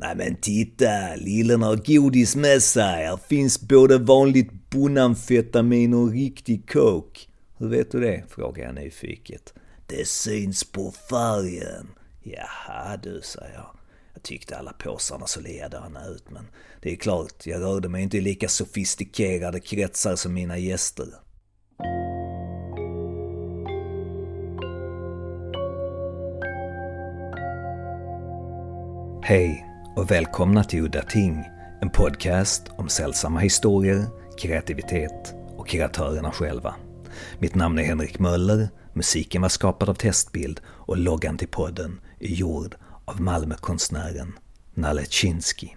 Nej men titta, lillen har godis med sig. Här finns både vanligt bonamfetamin och riktig coke. Hur vet du det? frågar jag nyfiket. Det syns på färgen. Jaha du, säger jag. Jag tyckte alla påsarna såg likadana ut, men det är klart, jag rörde mig inte i lika sofistikerade kretsar som mina gäster. Hej och välkomna till Udda Ting, en podcast om sällsamma historier, kreativitet och kreatörerna själva. Mitt namn är Henrik Möller, musiken var skapad av Testbild och loggan till podden är gjord av Malmökonstnären Nalle Chinsky.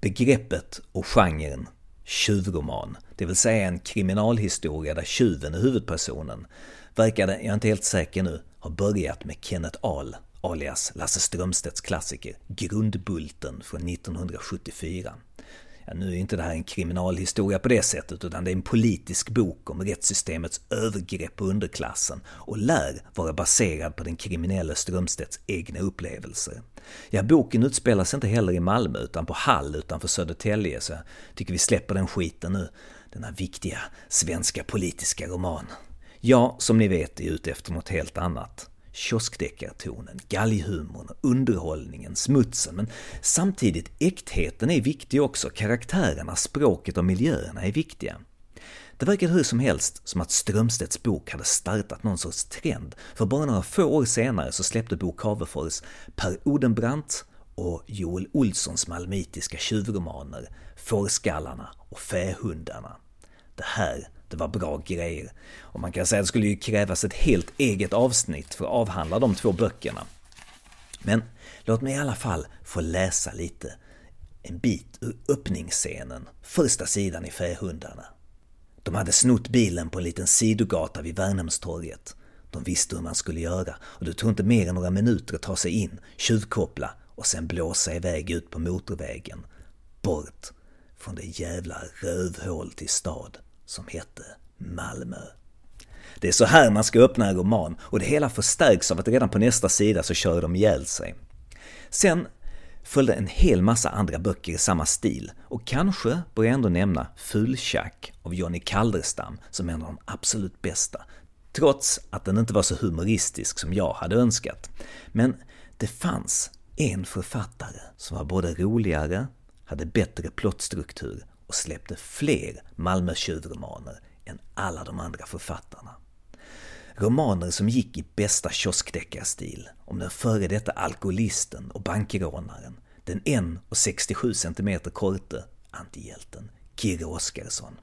Begreppet och genren tjuvroman, det vill säga en kriminalhistoria där tjuven är huvudpersonen, verkade, jag är inte helt säker nu, ha börjat med Kenneth Ahl alias Lasse Strömstedts klassiker Grundbulten från 1974. Ja, nu är inte det här en kriminalhistoria på det sättet, utan det är en politisk bok om rättssystemets övergrepp på underklassen och lär vara baserad på den kriminelle Strömstedts egna upplevelser. Ja, boken utspelar sig inte heller i Malmö, utan på Hall utanför Södertälje, så jag tycker vi släpper den skiten nu. Denna viktiga svenska politiska roman. Jag, som ni vet, är ute efter något helt annat kioskdeckartonen, galghumorn, underhållningen, smutsen, men samtidigt äktheten är viktig också, karaktärerna, språket och miljöerna är viktiga. Det verkar hur som helst som att Strömstedts bok hade startat någon sorts trend, för bara några få år senare så släppte Bo Cavefors Per Odenbrant och Joel Olssons malmitiska tjuvromaner Fårskallarna och Fähundarna. Det här det var bra grejer. Och man kan säga att det skulle ju krävas ett helt eget avsnitt för att avhandla de två böckerna. Men låt mig i alla fall få läsa lite, en bit ur öppningsscenen, första sidan i Fähundarna. De hade snott bilen på en liten sidogata vid Värnhemstorget. De visste hur man skulle göra och det tog inte mer än några minuter att ta sig in, tjuvkoppla och sen blåsa iväg ut på motorvägen. Bort från det jävla rövhål till stad som hette Malmö. Det är så här man ska öppna en roman och det hela förstärks av att redan på nästa sida så kör de ihjäl sig. Sen följde en hel massa andra böcker i samma stil och kanske bör jag ändå nämna Fultjack av Johnny Kalderstam som en av de absolut bästa. Trots att den inte var så humoristisk som jag hade önskat. Men det fanns en författare som var både roligare, hade bättre plottstruktur och släppte fler Malmö tjuvromaner än alla de andra författarna. Romaner som gick i bästa kioskdeckarstil om den före detta alkoholisten och bankrånaren, den 1,67 cm korte antihjälten Kirre Oskarsson.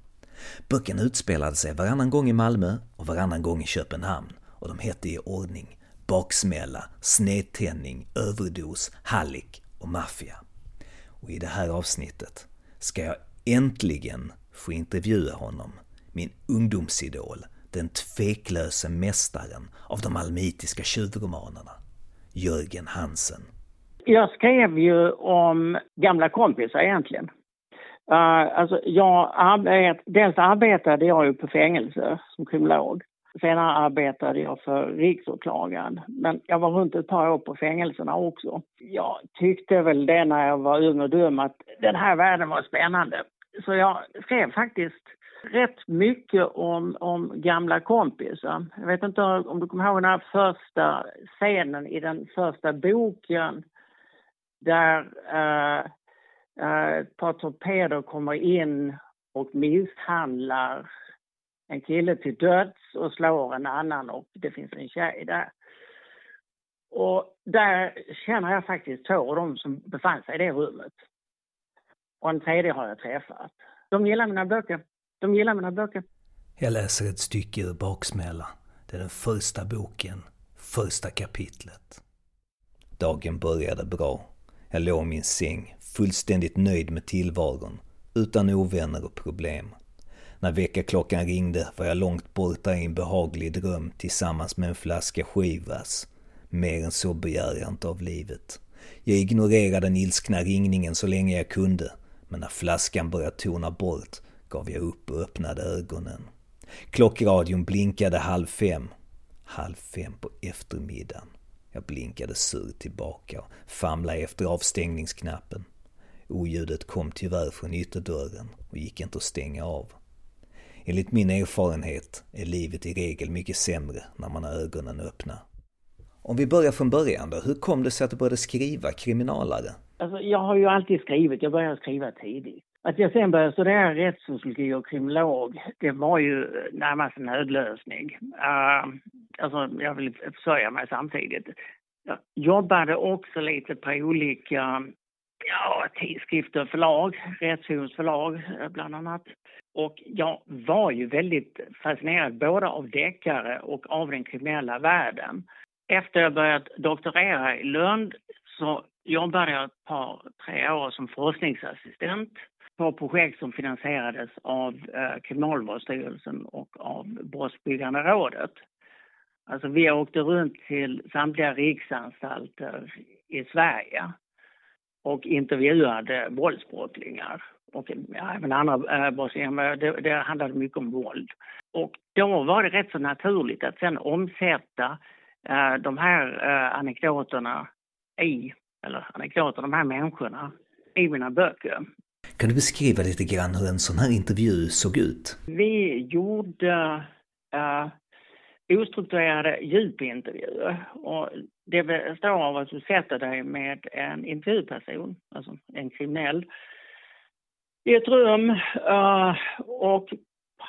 Böckerna utspelade sig varannan gång i Malmö och varannan gång i Köpenhamn och de hette i ordning Baksmälla, Snedtändning, Överdos, Hallick och Maffia. Och i det här avsnittet ska jag äntligen få intervjua honom, min ungdomsidol, den tveklöse mästaren av de almitiska tjuvromanerna, Jörgen Hansen. Jag skrev ju om gamla kompisar egentligen. Uh, alltså jag arbet, dels arbetade jag ju på fängelse som kriminolog. Senare arbetade jag för riksåklagaren. Men jag var runt ett par år på fängelserna också. Jag tyckte väl det när jag var ung och dum att den här världen var spännande. Så jag skrev faktiskt rätt mycket om, om gamla kompisar. Jag vet inte om du kommer ihåg den här första scenen i den första boken där eh, eh ett par torpeder kommer in och misshandlar en kille till döds och slår en annan och det finns en tjej där. Och där känner jag faktiskt två av dem som befann sig i det rummet. Och en tredje har jag träffat. De gillar mina böcker. De gillar mina böcker. Jag läser ett stycke ur Baksmälla. Det är den första boken, första kapitlet. Dagen började bra. Jag låg i min säng, fullständigt nöjd med tillvaron, utan ovänner och problem. När väckarklockan ringde var jag långt borta i en behaglig dröm tillsammans med en flaska skivas. Mer än så begär jag inte av livet. Jag ignorerade den ilskna ringningen så länge jag kunde men när flaskan började tona bort gav jag upp och öppnade ögonen. Klockradion blinkade halv fem. Halv fem på eftermiddagen. Jag blinkade surt tillbaka och famlade efter avstängningsknappen. Oljudet kom tyvärr från ytterdörren och gick inte att stänga av. Enligt min erfarenhet är livet i regel mycket sämre när man har ögonen öppna. Om vi börjar från början då, hur kom det sig att du började skriva kriminalare? Alltså, jag har ju alltid skrivit, jag började skriva tidigt. Att jag sen började studera rättssociologi och kriminolog, det var ju eh, närmast en nödlösning. Uh, alltså, jag ville försörja mig samtidigt. Jag jobbade också lite på olika ja, tidskrifter och förlag, Rättshus förlag eh, bland annat. Och jag var ju väldigt fascinerad både av deckare och av den kriminella världen. Efter jag börjat doktorera i Lund så jobbade jag ett par, tre år som forskningsassistent på projekt som finansierades av eh, Kriminalvårdsstyrelsen och av Brottsbyggande rådet. Alltså vi åkte runt till samtliga riksanstalter i Sverige och intervjuade våldsbrottslingar och även andra eh, brottslingar, det, det handlade mycket om våld. Och då var det rätt så naturligt att sen omsätta eh, de här eh, anekdoterna i, eller anekdoter, de här människorna, i mina böcker. Kan du beskriva lite grann hur en sån här intervju såg ut? Vi gjorde uh, ostrukturerade djupintervjuer. Och det består av att du sätter dig med en intervjuperson, alltså en kriminell, i ett rum uh, och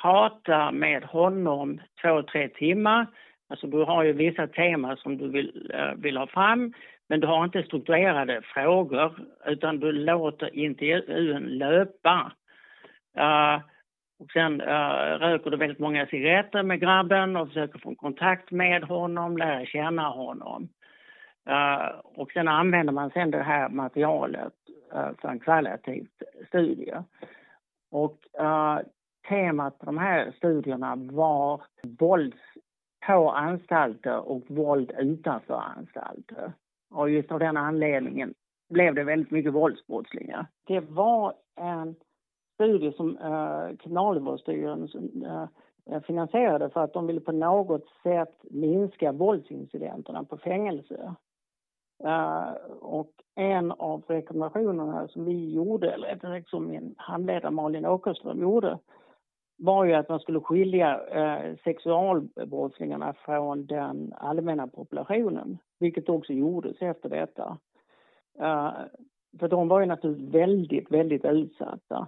pratar med honom två, tre timmar. Alltså du har ju vissa teman som du vill, uh, vill ha fram men du har inte strukturerade frågor utan du låter intervjun löpa. Uh, och sen uh, röker du väldigt många cigaretter med grabben och försöker få kontakt med honom, lära känna honom. Uh, och sen använder man sen det här materialet uh, för en kvalitativ studie. Och temat på de här studierna var våld på anstalter och våld utanför anstalter. Och just av den anledningen blev det väldigt mycket våldsbrottslingar. Det var en studie som eh, Kriminalvårdsstyrelsen eh, eh finansierade för att de ville på något sätt minska våldsincidenterna på fängelser. Uh, eh, och en av rekommendationerna som vi gjorde, eller som min handledare Malin Åkerström gjorde, var ju att man skulle skilja eh, sexualbrottslingarna från den allmänna populationen, vilket också gjordes efter detta. Eh, för de var ju naturligtvis väldigt, väldigt utsatta.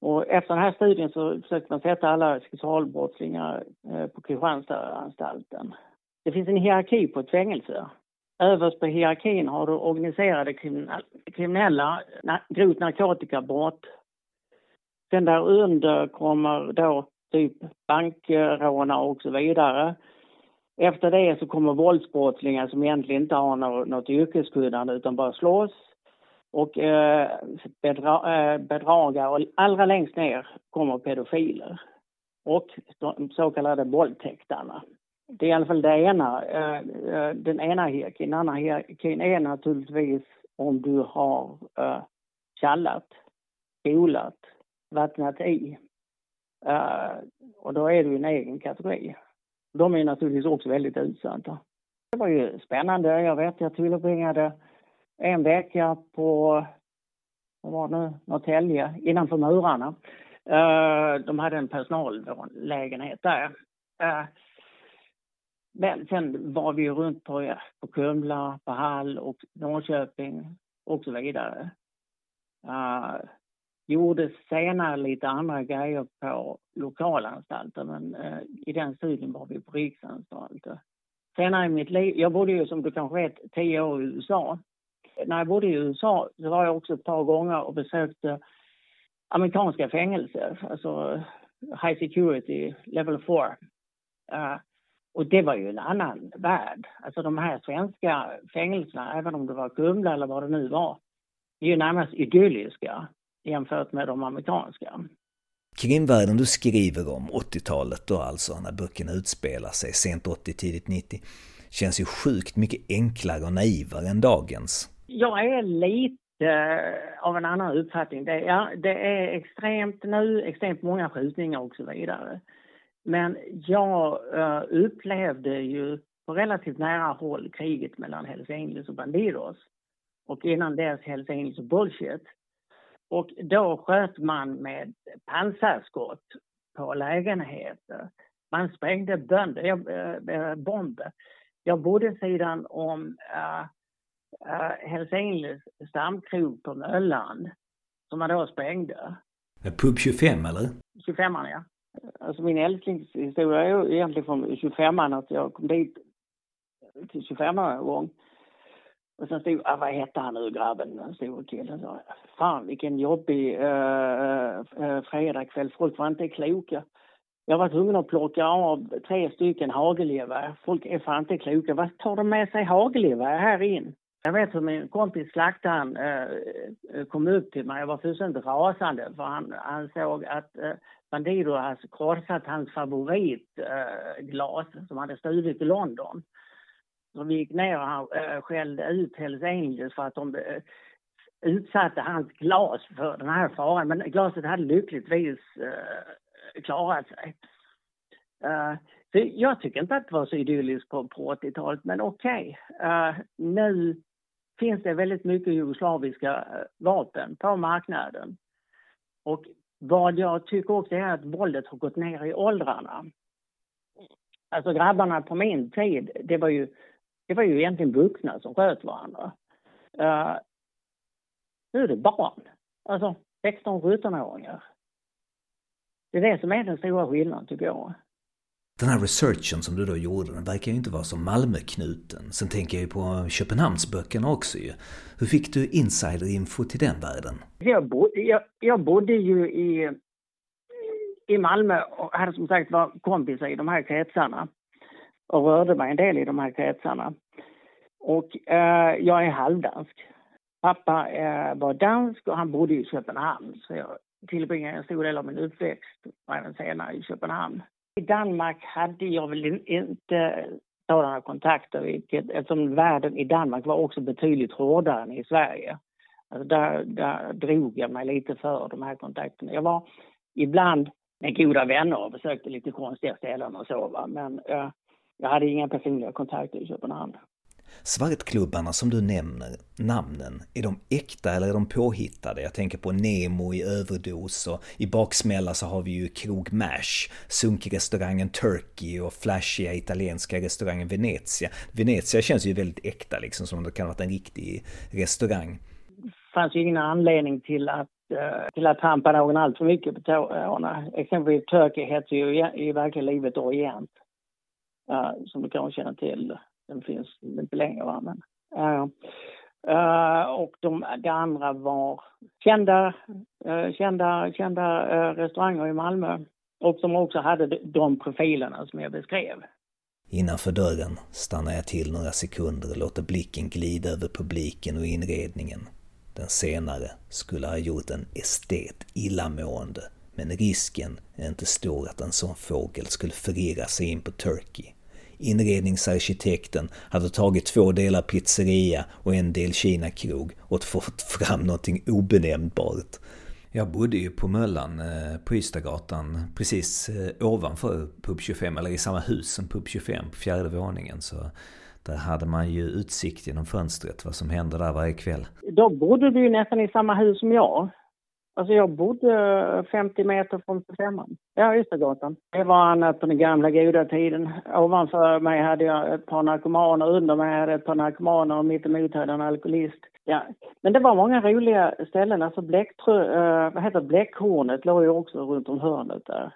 Och efter den här studien så försökte man sätta alla sexualbrottslingar eh, på Kristianstadsanstalten. Det finns en hierarki på ett fängelse. Överst på hierarkin har du organiserade kriminella, grovt narkotikabrott, Sen där under kommer då typ bankrånare och så vidare. Efter det så kommer våldsbrottslingar som egentligen inte har något, något yrkeskunnande utan bara slåss. Och eh, bedra, eh, bedragare och allra längst ner kommer pedofiler och så kallade våldtäktarna. Det är i alla fall det ena, eh, eh, den ena hierarkin. Den andra hierarkin är naturligtvis om du har eh, kallat, skolat, vattnat i. Uh, och då är det ju en egen kategori. De är naturligtvis också väldigt utsatta. Det var ju spännande. Jag vet, jag tillbringade en vecka på, vad var det nu, Norrtälje, innanför murarna. Uh, de hade en personallägenhet där. Uh, men sen var vi runt på, ja, på Kumla, på Hall och Norrköping och så vidare. Uh, gjorde senare lite andra grejer på lokalanstalter men eh, i den studien var vi på riksanstalter. Senare i mitt liv, jag bodde ju som du kanske vet tio år i USA. När jag bodde i USA så var jag också ett par gånger och besökte amerikanska fängelser, alltså eh, high security, level 4. Uh, eh, och det var ju en annan värld. Alltså de här svenska fängelserna, även om det var Kumla eller vad det nu var, är ju närmast idylliska jämfört med de amerikanska. Krimvärlden du skriver om, 80-talet då alltså, när böckerna utspelar sig, sent 80, tidigt 90, känns ju sjukt mycket enklare och naivare än dagens. Jag är lite av en annan uppfattning. Det är, det är extremt nu, extremt många skjutningar och så vidare. Men jag uh, upplevde ju på relativt nära håll kriget mellan Hells Angels och Bandidos. Och innan dess Hells Angels och Bullshit. Och då sköt man med pansarskott på lägenheter. Man sprängde bönder, äh, bomber. Jag bodde sidan om äh, äh, Hells Angels stamkrog på Möllan som man då sprängde. Pub 25 eller? 25 ja. Alltså min älsklingshistoria är ju egentligen från 25an att jag kom dit till 25 en gång. Och sen stod, ah, vad hette han nu grabben, den store killen. sa, Fan vilken jobbig uh, uh, fredagkväll, folk var inte kloka. Jag var tvungen att plocka av tre stycken hagelgevär. Folk är fan inte kloka. Vad tar de med sig hagelgevär här in? Jag vet hur min kompis slaktaren eh, kom upp till mig. Jag var fullständigt rasande för han ansåg att eh, Bandido hade krossat hans favoritglas eh, som han hade stulit i London. De gick ner och han eh, skällde ut Hells Angels för att de eh, utsatte hans glas för den här faran. Men glaset hade lyckligtvis eh, klarat sig. Så jag tycker inte att det var så idylliskt på, på 80-talet, men okej. Okay. Nu finns det väldigt mycket jugoslaviska vapen på marknaden. Och vad jag tycker också är att våldet har gått ner i åldrarna. Alltså grabbarna på min tid, det var ju, det var ju egentligen vuxna som sköt varandra. Uh, nu är det barn. Alltså 16-17-åringar. Det är det som är den stora skillnaden tycker jag. Den här researchen som du då gjorde, den verkar ju inte vara så Malmöknuten. Sen tänker jag ju på Köpenhamnsböckerna också ju. Hur fick du insiderinfo till den världen? Jag bodde, jag, jag bodde ju i, i Malmö och hade som sagt var kompisar i de här kretsarna. Och rörde mig en del i de här kretsarna. Och eh, jag är halvdansk. Pappa eh, var dansk och han bodde i Köpenhamn. Så jag tillbringade en stor del av min uppväxt och även senare i Köpenhamn. I Danmark hade jag väl inte sådana kontakter vilket, eftersom världen i Danmark var också betydligt hårdare än i Sverige. Alltså där, där drog jag mig lite för de här kontakterna. Jag var ibland med goda vänner och besökte lite konstiga ställen och så va? men eh, jag hade inga personliga kontakter i Köpenhamn. Svartklubbarna som du nämner, namnen, är de äkta eller är de påhittade? Jag tänker på Nemo i Överdos och i baksmälla så har vi ju Krog Mash, sunkrestaurangen Turkey och flashiga italienska restaurangen Venezia. Venezia känns ju väldigt äkta liksom, som om det kan ha varit en riktig restaurang. Det fanns ju ingen anledning till att eh, till att trampa någon allt för mycket på tårna. Exempelvis Turkey heter ju i verkliga livet Orient, uh, som du kanske känner till. Den finns inte längre. Va? Men, uh, uh, och de, det andra var kända, uh, kända, kända eh, restauranger i Malmö och som också hade de profilerna som jag beskrev. Innanför dörren stannar jag till några sekunder och låter blicken glida över publiken och inredningen. Den senare skulle ha gjort en estet illamående, men risken är inte stor att en sån fågel skulle förirra sig in på Turkey. Inredningsarkitekten hade tagit två delar pizzeria och en del Kina-krog och fått fram någonting obenämnbart. Jag bodde ju på Möllan eh, på Ystadgatan precis eh, ovanför Pub 25, eller i samma hus som Pub 25 på fjärde våningen. Så där hade man ju utsikt genom fönstret vad som hände där varje kväll. Då bodde du ju nästan i samma hus som jag. Alltså jag bodde 50 meter från 25an. Ja, Ystadgatan. Det var annat på den gamla goda tiden. Ovanför mig hade jag ett par narkomaner, under mig hade jag ett par narkomaner och mittemot hade jag en alkoholist. Ja. Men det var många roliga ställen. Alltså Bläcktrö, äh, eh, vad heter Bläckhornet låg ju också runt om hörnet där.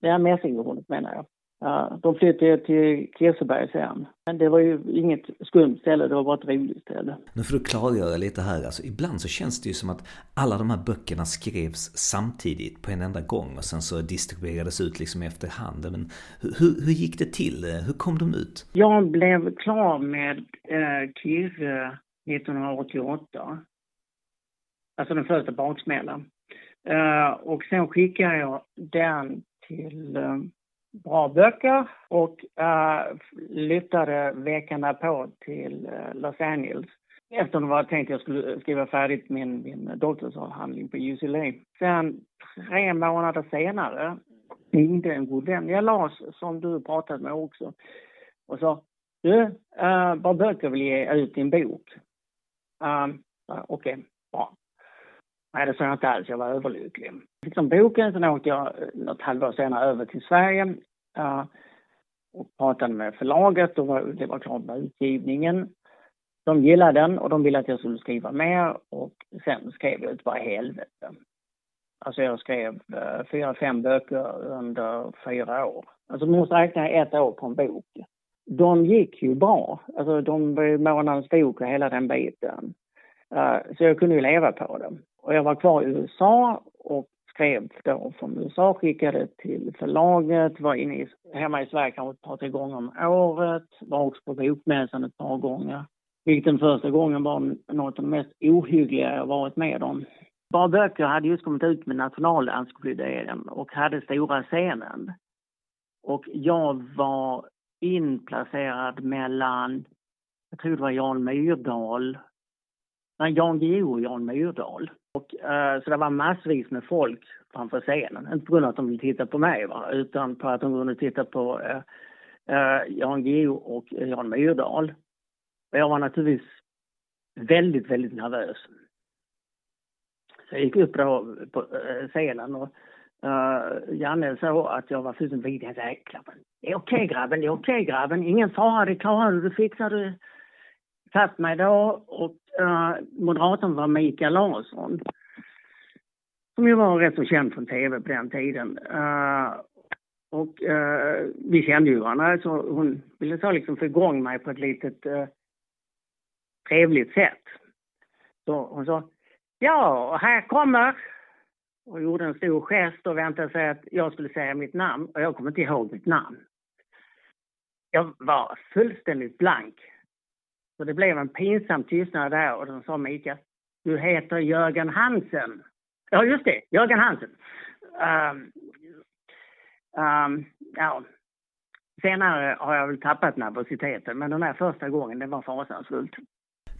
Det är Mässinghornet menar jag. Ja, de flyttade till Kirseberg sen. Men det var ju inget skumt ställe, det var bara ett roligt ställe. Nu får du klargöra lite här, alltså ibland så känns det ju som att alla de här böckerna skrevs samtidigt på en enda gång och sen så distribuerades ut liksom efterhand. Men hur, hur gick det till? Hur kom de ut? Jag blev klar med eh, Kirre 1988. Alltså den första baksmällan. Uh, och sen skickade jag den till uh, bra böcker och uh, flyttade veckan på till uh, Los Angeles. Efter det var tänkt att jag skulle skriva färdigt min, min doktorsavhandling på UCLA. Sen tre månader senare ringde en god vän, jag Lars, som du pratat med också, och sa du, eh, uh, bara böcker vill ge ut din bok? Um, Okej, okay, bra. Nej, det sa jag inte alls. Jag var överlycklig. Fick de boken, sen åkte jag eh, något halvår senare över till Sverige uh, och pratade med förlaget och var, det var klart med utgivningen. De gillade den och de ville att jag skulle skriva mer och sen skrev jag ut bara helvete. Alltså jag skrev uh, fyra, fem böcker under fyra år. Alltså man måste räkna ett år på en bok. De gick ju bra. Alltså de var månadens bok och hela den biten. Uh, så jag kunde ju leva på det. Och jag var kvar i USA och skrev då från USA, skickade till förlaget, var inne i, hemma i Sverige kanske ett par, tre gånger om året, var också på bokmässan ett par gånger. Vilket den första gången var något av det mest ohyggliga jag varit med om. Bara böcker hade just kommit ut med nationaldanskluderingen och hade stora scenen. Och jag var inplacerad mellan, jag tror det var Jan Myrdal, men Jan Guillou och Jan Myrdal. Och, uh, så det var massvis med folk framför scenen. Inte på grund av att de ville titta på mig, va? utan på att de kunde titta på uh, uh, Jan Guillou och Jan Myrdal. Och jag var naturligtvis väldigt, väldigt nervös. Så jag gick upp då på scenen och uh, Janne sa att jag var fullständigt vid. Han sa, det är okej okay, grabben, det är okej okay, grabben, ingen fara, det klarar du, det fixar du. Satt mig då och uh, moderatorn var Mikael Larsson. Som ju var rätt så känd från tv på den tiden. Uh, och uh, vi kände ju varandra så hon ville så liksom få igång mig på ett litet uh, trevligt sätt. Så hon sa, ja, här kommer och gjorde en stor gest och väntade sig att jag skulle säga mitt namn och jag kommer inte ihåg mitt namn. Jag var fullständigt blank. Så det blev en pinsam tystnad där och då sa Mikael, du heter Jörgen Hansen. Ja, just det, Jörgen Hansen. Um, um, ja. Senare har jag väl tappat nervositeten, men den här första gången, det var fasansfullt.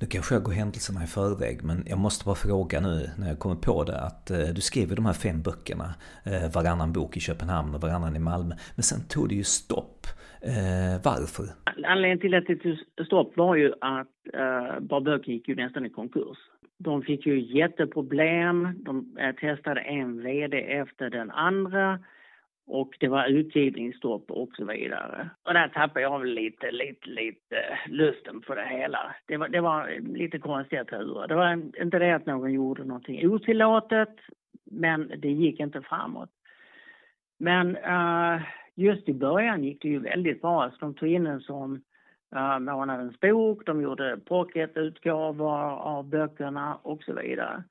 Nu kanske jag går händelserna i förväg, men jag måste bara fråga nu när jag kommer på det att eh, du skriver de här fem böckerna, eh, varannan bok i Köpenhamn och varannan i Malmö, men sen tog det ju stopp. Eh, varför? Anledningen till att det tog stopp var ju att eh, Bar gick ju nästan i konkurs. De fick ju jätteproblem, de eh, testade en VD efter den andra och det var utgivningsstopp och så vidare. Och där tappade jag lite, lite, lite lusten på det hela. Det var, det var lite konstiga turer. Det var inte det att någon gjorde någonting otillåtet, men det gick inte framåt. Men uh, just i början gick det ju väldigt bra. Så de tog in en som uh, månadens bok, de gjorde pocketutgåvor av böckerna och så vidare.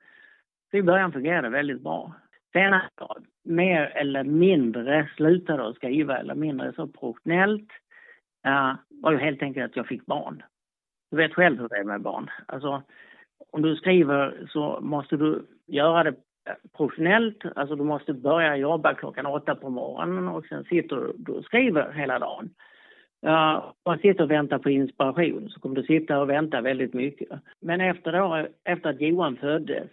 Så i början fungerade det väldigt bra. Sen att jag mer eller mindre slutade att skriva, eller mindre så professionellt, uh, var ju helt enkelt att jag fick barn. Du vet själv hur det är med barn. Alltså, om du skriver så måste du göra det professionellt, alltså du måste börja jobba klockan åtta på morgonen och sen sitter du och skriver hela dagen. Man sitter och väntar på inspiration så kommer du sitta och vänta väldigt mycket. Men efter, då, efter att Johan föddes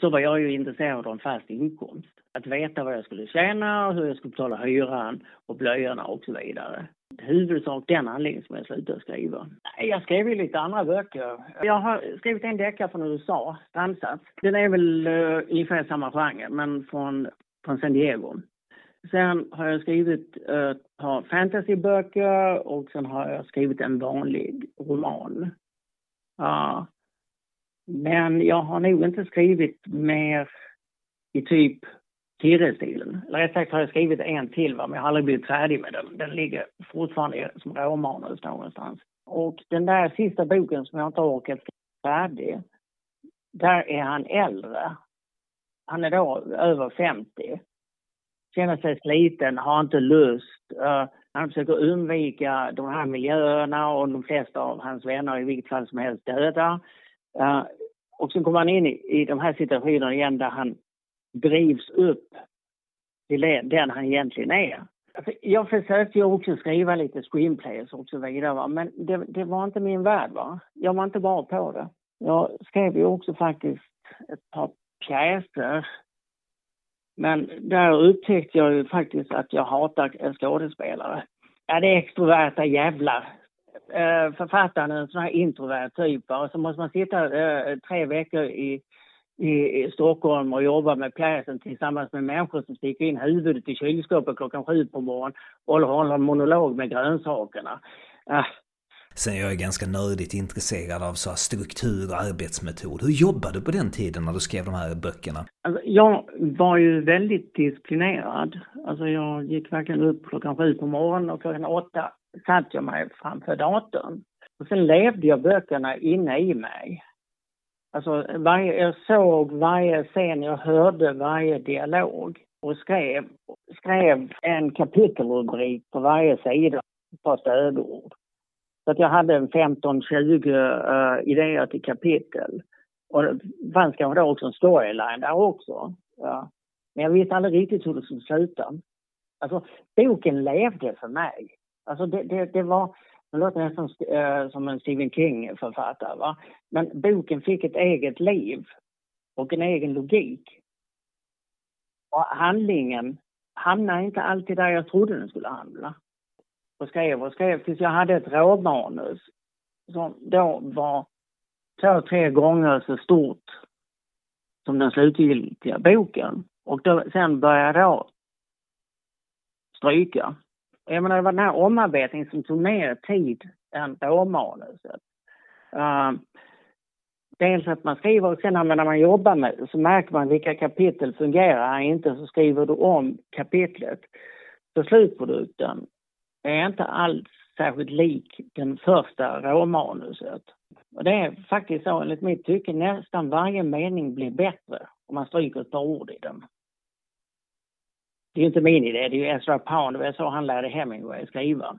så var jag ju intresserad av en fast inkomst. Att veta vad jag skulle tjäna och hur jag skulle betala hyran och blöjorna och så vidare. Huvudsak den anledningen som jag slutade skriva. Jag skrev ju lite andra böcker. Jag har skrivit en deckare från USA, Strandsats. Den är väl uh, ungefär samma genre, men från, från San Diego. Sen har jag skrivit uh, ett par fantasyböcker och sen har jag skrivit en vanlig roman. Uh, men jag har nog inte skrivit mer i typ Pirrestilen, Eller rätt sagt har jag skrivit en till va? men jag har aldrig blivit färdig med den. Den ligger fortfarande som råmanus någonstans. Och den där sista boken som jag inte har orkat skriva färdig, där är han äldre. Han är då över 50. Känner sig sliten, har inte lust. Uh, han försöker undvika de här miljöerna och de flesta av hans vänner i vilket fall som helst döda. Uh, och sen kommer han in i, i de här situationerna igen där han drivs upp till den han egentligen är. Alltså, jag försökte ju också skriva lite screenplays och så vidare, va? men det, det, var inte min värld. Va? Jag var inte bra på det. Jag skrev ju också faktiskt ett par pjäser. Men där upptäckte jag ju faktiskt att jag hatar skådespelare. Ja, det är extroverta jävlar. Eh, författaren är en sån här introvert typ och så måste man sitta eh, tre veckor i i, Stockholm och jobbar med pjäsen tillsammans med människor som sticker in huvudet i kylskåpet klockan sju på morgonen och håller en monolog med grönsakerna. Äh. Sen är jag ganska nördigt intresserad av så struktur och arbetsmetod. Hur jobbade du på den tiden när du skrev de här böckerna? Alltså, jag var ju väldigt disciplinerad. Alltså jag gick verkligen upp klockan sju på morgonen och klockan åtta satt jag mig framför datorn. Och sen levde jag böckerna inne i mig. Alltså varje, jag såg varje scen, jag hörde varje dialog och skrev, skrev en kapitelrubrik på varje sida, ett par stödord. Så att jag hade en 15-20 uh, eh, idéer till kapitel. Och det fanns kanske då också en storyline där också. Ja. Men jag visste aldrig riktigt hur det skulle sluta. Alltså, boken levde för mig. Alltså det, det, det var, det låter nästan eh, som en Stephen King-författare, va? Men boken fick ett eget liv och en egen logik. Och handlingen hamnade inte alltid där jag trodde den skulle hamna. Och skrev och skrev tills jag hade ett råmanus som då var två, tre gånger så stort som den slutgiltiga boken. Och då, sen började jag stryka. Jag menar, det var den här omarbetningen som tog mer tid än råmanuset. Uh, ehm, dels att man skriver och sen när man jobbar med det så märker man vilka kapitel fungerar inte så skriver du om kapitlet. Så slutprodukten är inte alls särskilt lik den första råmanuset. Och det är faktiskt så enligt mitt tycke nästan varje mening blir bättre om man stryker ett par ord i den. Det är inte min idé, det är ju Ezra Pound, det var så han lärde Hemingway skriva.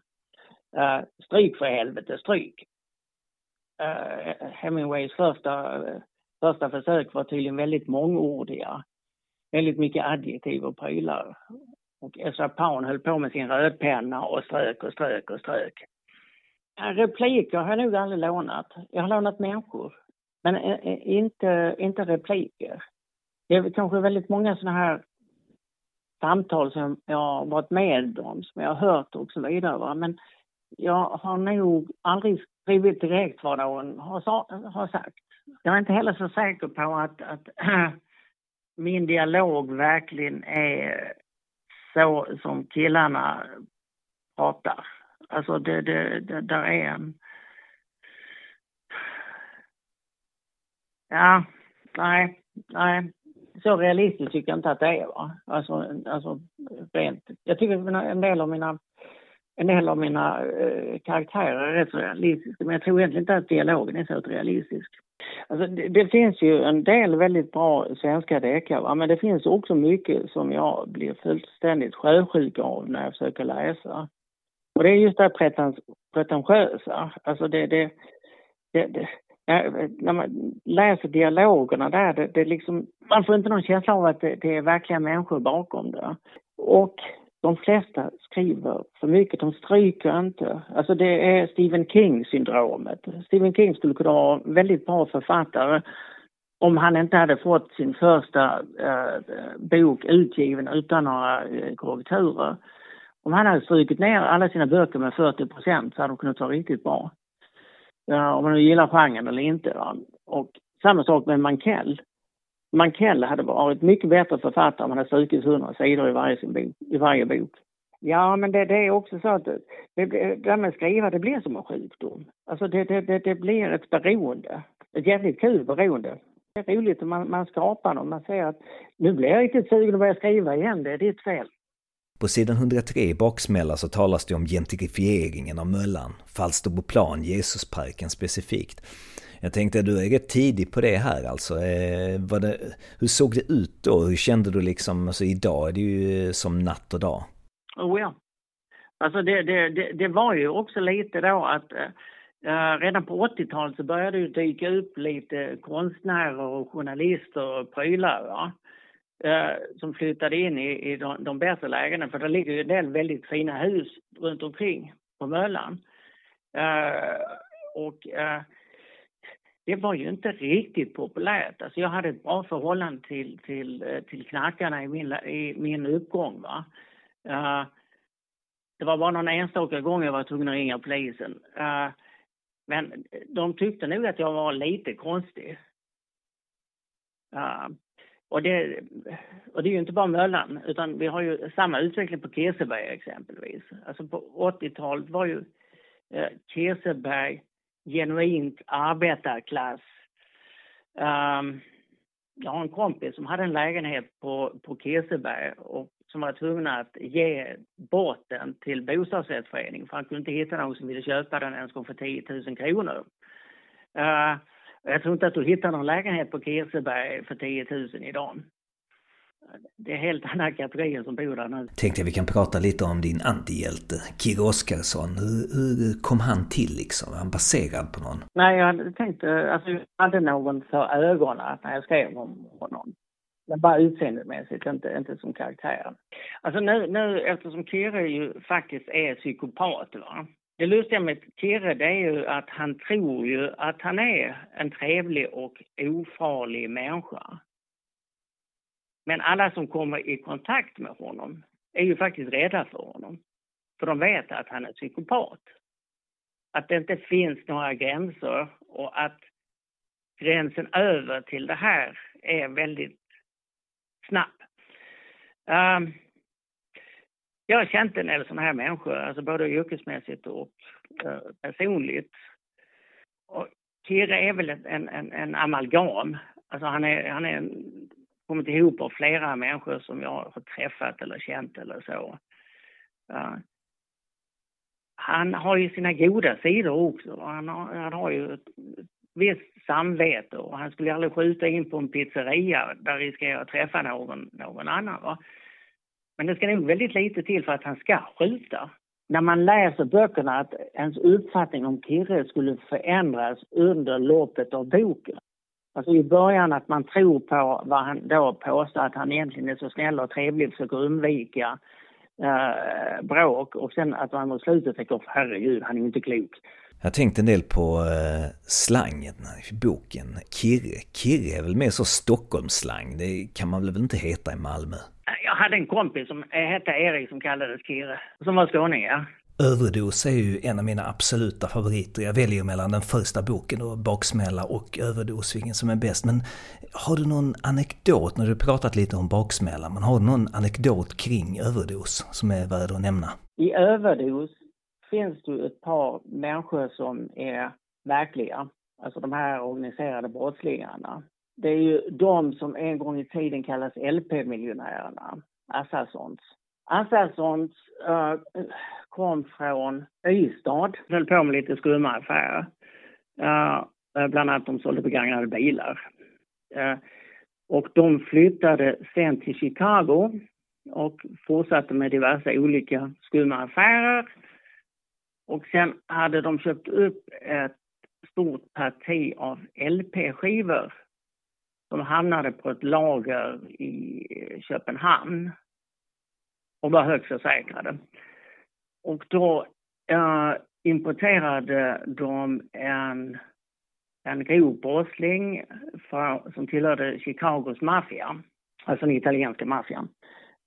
Uh, stryk för helvete, stryk. Uh, Hemingways första, uh, första försök var tydligen väldigt mångordiga. Väldigt mycket adjektiv och prylar. Och Ezra Pound höll på med sin rödpenna och strök och strök och strök. Repliker har jag nog aldrig lånat. Jag har lånat människor. Men eh, inte, inte repliker. Det är kanske väldigt många sådana här samtal som jag har varit med om, som jag har hört och så vidare. Va? Men jag har nog aldrig skrivit direkt vad någon har, har sagt. Jag är inte heller så säker på att, att min dialog verkligen är så som killarna pratar. Alltså det, det, det där är en... Ja, nej, nej så realistiskt tycker jag inte att det är. Va? Alltså, alltså rent. Jag tycker en del av mina, en del av mina eh, karaktärer är rätt så realistiska men jag tror egentligen inte att dialogen är så realistisk. Alltså, det, det, finns ju en del väldigt bra svenska deckare men det finns också mycket som jag blir fullständigt sjösjuk av när jag försöker läsa. Och det är just det här pretentiösa. Alltså det, det, det, det när man läser dialogerna där, det, det liksom, man får inte någon känsla av att det, det är verkliga människor bakom det. Och de flesta skriver för mycket, de stryker inte. Alltså det är Stephen King-syndromet. Stephen King skulle kunna vara en väldigt bra författare om han inte hade fått sin första eh, bok utgiven utan några eh, korrekturer. Om han hade strukit ner alla sina böcker med 40 procent så hade de kunnat vara riktigt bra om man nu gillar genren eller inte. Va? Och samma sak med Mankell. Mankell hade varit mycket bättre författare om han hade strukit 100 sidor i varje, sin bok, i varje bok. Ja, men det, det är också så att det, det där med att skriva, det blir som en sjukdom. Alltså det, det, det, det blir ett beroende. Ett jävligt kul beroende. Det är roligt om man, man skapar något. man säger att nu blir jag riktigt sugen att börja skriva igen, det är ditt fel. På sidan 103 i baksmälla så talas det om gentrifieringen av Möllan, Falsterboplan, Jesusparken specifikt. Jag tänkte att du är rätt tidig på det här alltså. Eh, det, hur såg det ut då? Hur kände du liksom, alltså idag är det ju eh, som natt och dag. Oh ja. Alltså det, det, det, det var ju också lite då att uh, redan på 80-talet så började det dyka upp lite konstnärer och journalister och prylar. Va? Eh, som flyttade in i, i de, de bättre lägena för det ligger ju en del väldigt fina hus runt omkring på Möllan. Eh, och eh, det var ju inte riktigt populärt. Alltså jag hade ett bra förhållande till, till, eh, till knarkarna i min, i min uppgång. Va? Uh, det var bara någon enstaka gång jag var tvungen att ringa polisen. Uh, men de tyckte nog att jag var lite konstig. Uh, och, det, och det är ju inte bara Möllan, utan vi har ju samma utveckling på Kirseberg exempelvis. Alltså på 80-talet var ju eh, Kirseberg genuint arbetarklass. Um, jag har en kompis som hade en lägenhet på, på Kirseberg och som var tvungna att ge bort den till bostadsrättsföreningen för han kunde inte hitta någon som ville köpa den ens för 10 000 kronor. Uh, jag tror inte att du hittar någon lägenhet på Kirseberg för 10 000 idag. Det är helt andra kategorier som bor där nu. Tänkte vi kan prata lite om din antihjälte, Kir Oskarsson. Hur, hur kom han till liksom? Var han baserad på någon? Nej, jag tänkte, alltså jag hade någon för ögonen när jag skrev om honom. Men bara utseendemässigt, inte, inte som karaktär. Alltså nu, nu eftersom Kirre ju faktiskt är psykopat, va? Det lustiga med Kirre det är ju att han tror ju att han är en trevlig och ofarlig människa. Men alla som kommer i kontakt med honom är ju faktiskt rädda för honom. För de vet att han är psykopat. Att det inte finns några gränser och att gränsen över till det här är väldigt snabb. Um, jag har känt en del sådana här människor, alltså både yrkesmässigt och eh, personligt. Och Kirre är väl en, en, en amalgam. Alltså han är, han är en, kommit ihop av flera människor som jag har träffat eller känt eller så. Uh, han har ju sina goda sidor också. Han har, han har ju ett, ett visst samvete och han skulle aldrig skjuta in på en pizzeria där riskerar att träffa någon, någon annan. Va? Men det ska nog väldigt lite till för att han ska skjuta. När man läser böckerna att ens uppfattning om Kirre skulle förändras under loppet av boken. Alltså i början att man tror på vad han då påstår att han egentligen är så snäll och trevlig och försöker undvika eh, bråk och sen att man mot slutet tänker herregud, han är inte klok. Jag tänkte en del på eh, slangen i boken. Kirre. Kirre är väl mer så Stockholmsslang. Det kan man väl inte heta i Malmö? Jag hade en kompis som hette Erik som kallades Kirre, som var skåning, ja. Överdos är ju en av mina absoluta favoriter. Jag väljer mellan den första boken och Baksmälla och Överdos, vilken som är bäst. Men har du någon anekdot, när du pratat lite om Baksmälla, men har du någon anekdot kring Överdos som är värd att nämna? I Överdos finns det ett par människor som är verkliga. Alltså de här organiserade brottslingarna. Det är ju de som en gång i tiden kallas LP-miljonärerna, Assassons. Assassons uh, eh, kom från Ystad, höll på med lite skumma affärer. Uh, bland annat de sålde begagnade bilar. Uh, och de flyttade sen till Chicago och fortsatte med diverse olika skumma affärer och sen hade de köpt upp ett stort parti av LP-skivor som hamnade på ett lager i Köpenhamn och var högst försäkrade. Och då eh, importerade de en, en grov brottsling som tillhörde Chicagos maffia, alltså den italienska maffian,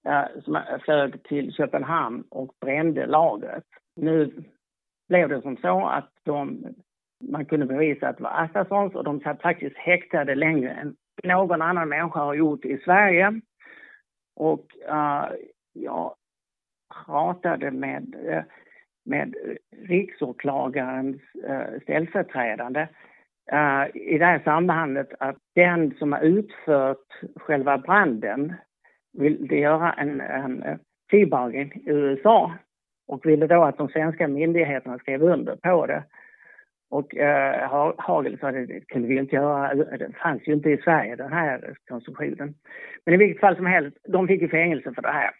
eh, som flög till Köpenhamn och brände lagret. Nu blev det som så att de, man kunde bevisa att det var Assassons och de satt faktiskt häktade längre än någon annan människa har gjort i Sverige. Och uh, jag pratade med, eh, med riksåklagarens uh, ställföreträdande uh, i det här sambandet att den som har utfört själva branden ville göra en, en i USA och ville då att de svenska myndigheterna skrev under på det. Och eh, Hagel sa att det kunde vi inte göra, det fanns ju inte i Sverige den här konstruktionen. Men i vilket fall som helst, de fick ju fängelse för det här.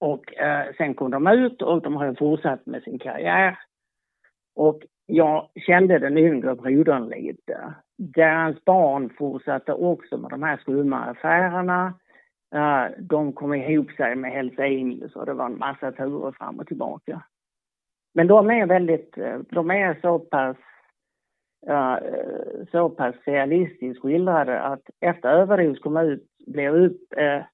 Och eh, sen kom de ut och de har fortsatt med sin karriär. Och jag kände den yngre brodern lite. Deras barn fortsatte också med de här skumma affärerna de kom ihop sig med Hells Angels och det var en massa turer fram och tillbaka. Men de är väldigt, eh, de är så pass, uh, så pass realistiskt skildrade att efter Överdos kom ut, blev uppringd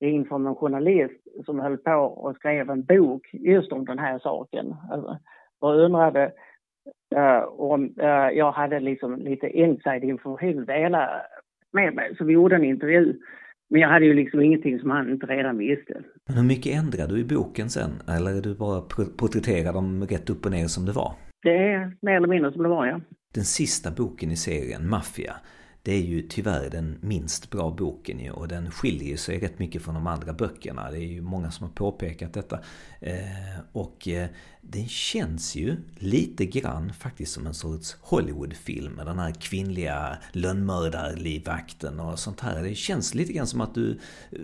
eh, uh, från en journalist som höll på och skrev en bok just om den här saken. Alltså, och undrade uh, om uh, jag hade liksom lite inside information. Med mig. Så vi gjorde en intervju. Men jag hade ju liksom ingenting som han inte redan visste. Men hur mycket ändrade du i boken sen? Eller är du bara porträtterar dem rätt upp och ner som det var? Det är mer eller mindre som det var, ja. Den sista boken i serien, Mafia, det är ju tyvärr den minst bra boken ju och den skiljer sig rätt mycket från de andra böckerna. Det är ju många som har påpekat detta. Eh, och eh, den känns ju lite grann faktiskt som en sorts Hollywoodfilm med den här kvinnliga lönnmördarlivvakten och sånt här. Det känns lite grann som att du eh,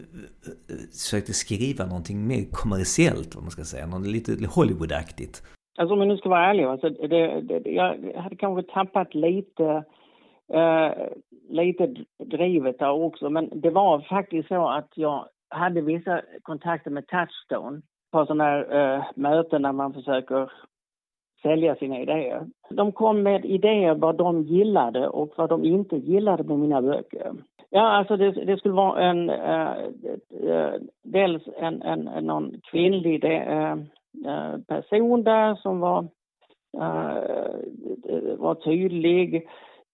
försökte skriva någonting mer kommersiellt, vad man ska säga. Något lite Hollywoodaktigt. Alltså om jag nu ska vara ärlig, alltså, det, det, jag hade kanske tappat lite eh, lite drivet där också. Men det var faktiskt så att jag hade vissa kontakter med Touchstone på sådana här eh, möten där man försöker sälja sina idéer. De kom med idéer vad de gillade och vad de inte gillade med mina böcker. Ja, alltså det, det skulle vara en, uh, uh, dels en, en, en, någon kvinnlig uh, person där som var, var tydlig.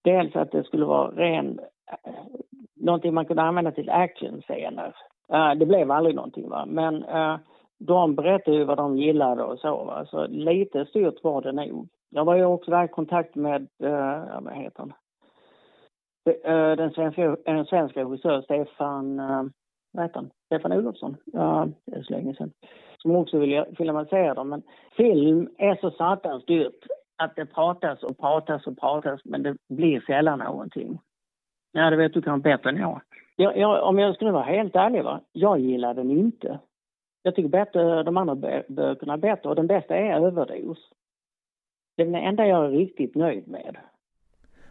Dels att det skulle vara ren, eh, någonting man kunde använda till actionscener. Uh, det blev aldrig någonting va, men uh, de berättade ju vad de gillade och så va, så lite styrt var det nog. Jag var ju också där i kontakt med, uh, vad heter han? Den svenska, den svenska regissör, Stefan, vad heter han? Stefan Olofsson. Ja, det är så länge sedan. Som också vill filmatisera dem. Men film är så satans dyrt att det pratas och pratas och pratas men det blir sällan någonting. Ja, det vet du kanske bättre än jag. jag, jag om jag skulle vara helt ärlig, va? jag gillar den inte. Jag tycker bättre, de andra böckerna bättre och den bästa är Överdos. Det är den enda jag är riktigt nöjd med.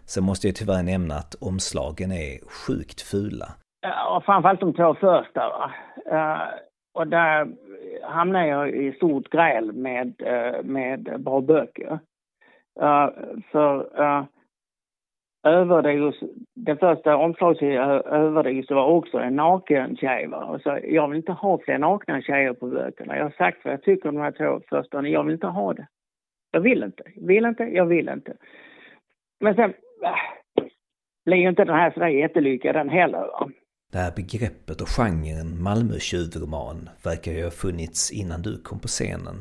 Sen måste jag tyvärr nämna att omslagen är sjukt fula. Ja, framförallt de två första. Va? Uh, och där hamnar jag i stort gräl med, uh, med bra böcker. Eh, uh, för uh, eh, överdos, det första omslaget till eh, överdos var också en naken tjej. Va? så jag vill inte ha fler nakna tjejer på böckerna. Jag har sagt vad jag tycker om de här två första, jag vill inte ha det. Jag vill inte, vill inte, jag vill inte. Men sen äh, blir ju inte den här sådär jättelyckad den heller. Va? Det här begreppet och genren Malmö-tjuvroman verkar ju ha funnits innan du kom på scenen.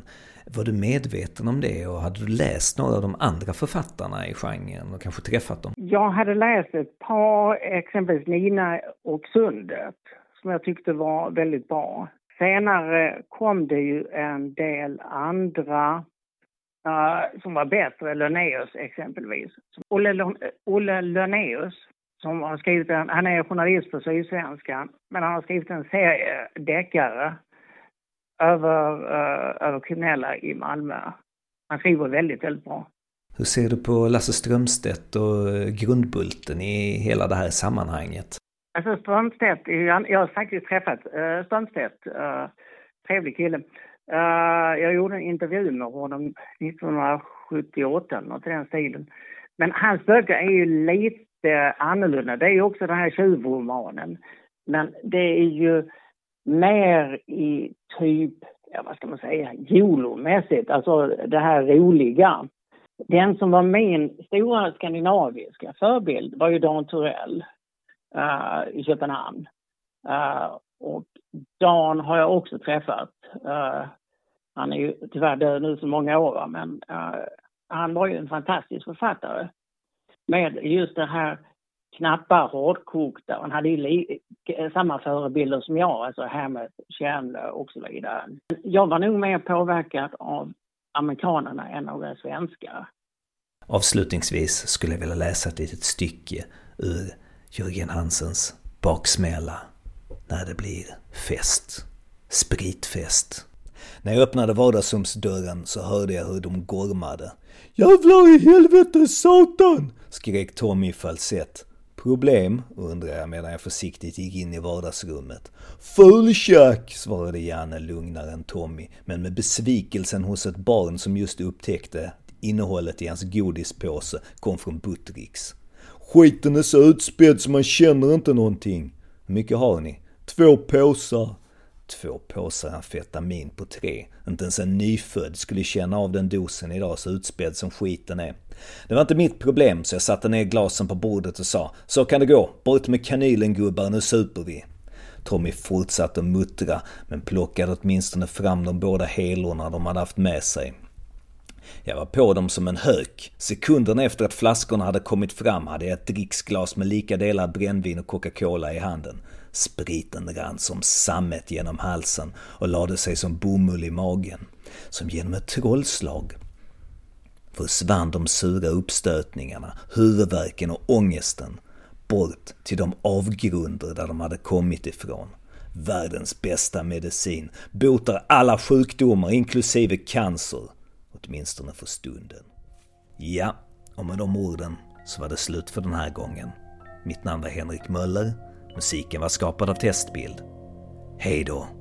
Var du medveten om det och hade du läst några av de andra författarna i genren och kanske träffat dem? Jag hade läst ett par, exempelvis Nina och Sundet, som jag tyckte var väldigt bra. Senare kom det ju en del andra uh, som var bättre, Lönéus exempelvis. Olle, Olle Lönéus, som har skrivit en, han är journalist på Sydsvenskan, men han har skrivit en serie deckare över, uh, över kriminella i Malmö. Han skriver väldigt, väldigt bra. Hur ser du på Lasse Strömstedt och eh, grundbulten i hela det här sammanhanget? Alltså Strömstedt, jag har faktiskt träffat uh, Strömstedt, uh, trevlig kille. Jag gjorde en intervju med honom 1978, något i den stilen. Men hans böcker är ju lite annorlunda. Det är också den här tjuvromanen. Men det är ju mer i typ, ja, vad ska man säga, jolomässigt, alltså det här roliga. Den som var min stora skandinaviska förebild var ju Dan Turell uh, eh, i Köpenhamn. Uh, och Dan har jag också träffat. Uh, han är ju tyvärr död nu så många år, men han var ju en fantastisk författare. Med just det här knappa, hårdkokta. Han hade ju samma förebilder som jag, alltså Hammett, Chandler och så vidare. Jag var nog mer påverkad av amerikanerna än av svenskar. Avslutningsvis skulle jag vilja läsa ett litet stycke ur Jörgen Hansens Baksmälla när det blir fest. Spritfest. När jag öppnade vardagsrumsdörren så hörde jag hur de gormade. Jävlar i helvete satan! skrek Tommy i falsett. Problem, undrar jag medan jag försiktigt gick in i vardagsrummet. Fulkäk, svarade Janne lugnare än Tommy, men med besvikelsen hos ett barn som just upptäckte innehållet i hans godispåse kom från Buttericks. Skiten är så utspädd så man känner inte någonting. Hur mycket har ni? Två påsar. Två påsar amfetamin på tre. Inte ens en nyfödd skulle känna av den dosen idag så utspädd som skiten är. Det var inte mitt problem så jag satte ner glasen på bordet och sa Så kan det gå, bort med kanylen gubbar, nu super vi. Tommy fortsatte att muttra men plockade åtminstone fram de båda helorna de hade haft med sig. Jag var på dem som en hök. Sekunderna efter att flaskorna hade kommit fram hade jag ett dricksglas med lika delar brännvin och Coca-Cola i handen. Spriten rann som sammet genom halsen och lade sig som bomull i magen. Som genom ett trollslag försvann de sura uppstötningarna, huvudvärken och ångesten bort till de avgrunder där de hade kommit ifrån. Världens bästa medicin botar alla sjukdomar inklusive cancer, åtminstone för stunden. Ja, och med de orden så var det slut för den här gången. Mitt namn var Henrik Möller, musiken var skapad av Testbild. Hej då!